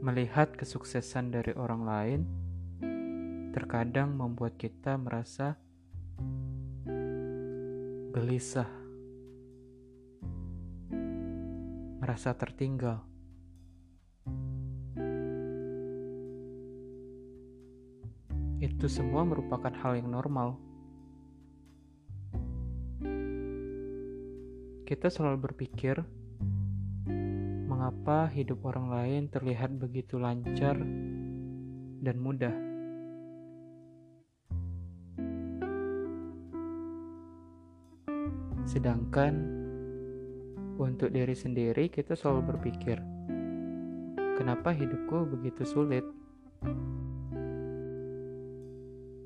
Melihat kesuksesan dari orang lain terkadang membuat kita merasa gelisah, merasa tertinggal. Itu semua merupakan hal yang normal. Kita selalu berpikir, mengapa hidup orang lain terlihat begitu lancar dan mudah. Sedangkan untuk diri sendiri kita selalu berpikir, kenapa hidupku begitu sulit?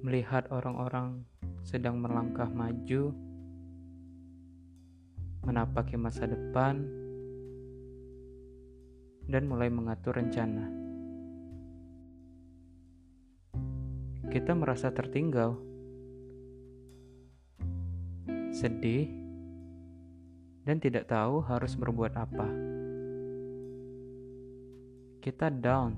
Melihat orang-orang sedang melangkah maju, menapaki masa depan, dan mulai mengatur rencana. Kita merasa tertinggal, sedih, dan tidak tahu harus berbuat apa. Kita down.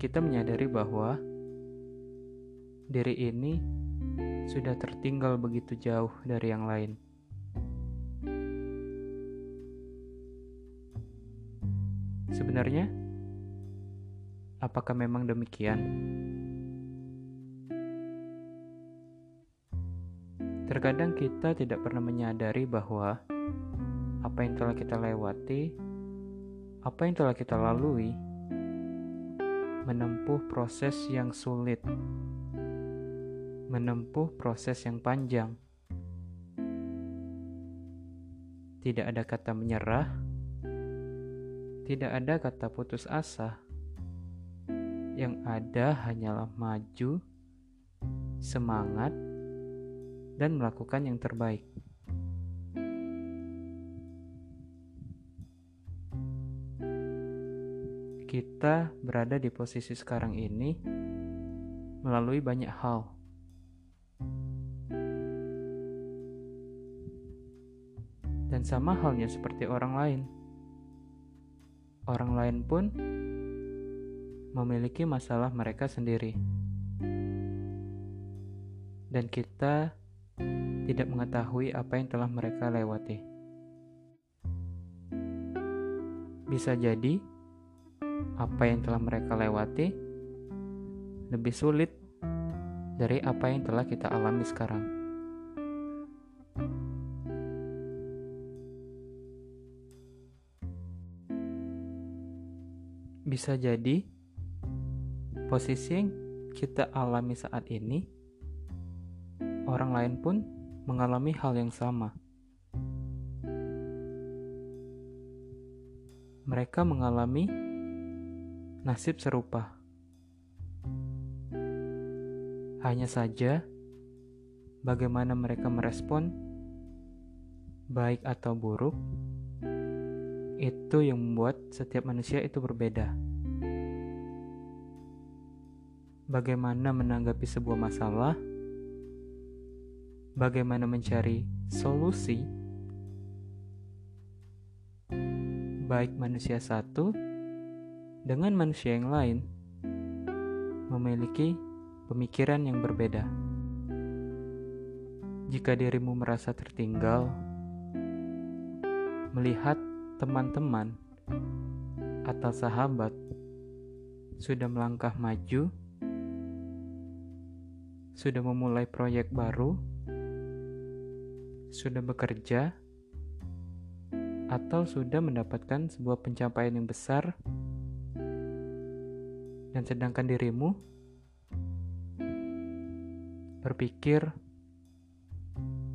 Kita menyadari bahwa diri ini sudah tertinggal begitu jauh dari yang lain. Sebenarnya, apakah memang demikian? Terkadang kita tidak pernah menyadari bahwa apa yang telah kita lewati, apa yang telah kita lalui, menempuh proses yang sulit, menempuh proses yang panjang. Tidak ada kata menyerah, tidak ada kata putus asa. Yang ada hanyalah maju, semangat, dan melakukan yang terbaik. Kita berada di posisi sekarang ini melalui banyak hal. Dan sama halnya seperti orang lain. Orang lain pun memiliki masalah mereka sendiri. Dan kita tidak mengetahui apa yang telah mereka lewati. Bisa jadi apa yang telah mereka lewati lebih sulit dari apa yang telah kita alami sekarang. Bisa jadi posisi yang kita alami saat ini, orang lain pun mengalami hal yang sama. Mereka mengalami nasib serupa. Hanya saja, bagaimana mereka merespon, baik atau buruk, itu yang membuat setiap manusia itu berbeda. Bagaimana menanggapi sebuah masalah bagaimana mencari solusi, baik manusia satu dengan manusia yang lain memiliki pemikiran yang berbeda. Jika dirimu merasa tertinggal, melihat teman-teman atau sahabat sudah melangkah maju, sudah memulai proyek baru sudah bekerja atau sudah mendapatkan sebuah pencapaian yang besar dan sedangkan dirimu berpikir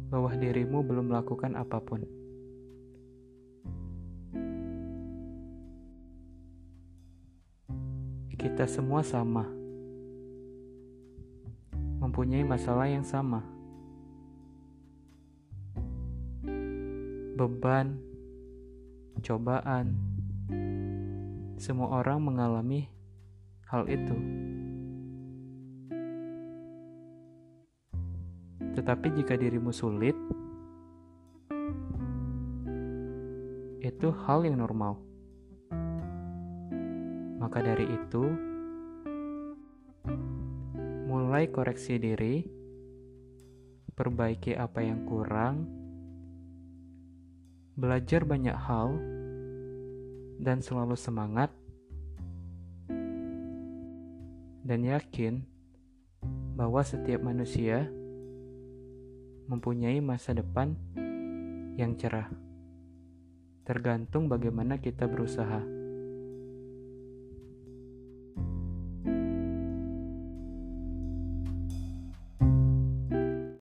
bahwa dirimu belum melakukan apa pun. Kita semua sama, mempunyai masalah yang sama. beban, cobaan. Semua orang mengalami hal itu. Tetapi jika dirimu sulit, itu hal yang normal. Maka dari itu, mulai koreksi diri, perbaiki apa yang kurang, belajar banyak hal, dan selalu semangat, dan yakin bahwa setiap manusia mempunyai masa depan yang cerah. Tergantung bagaimana kita berusaha.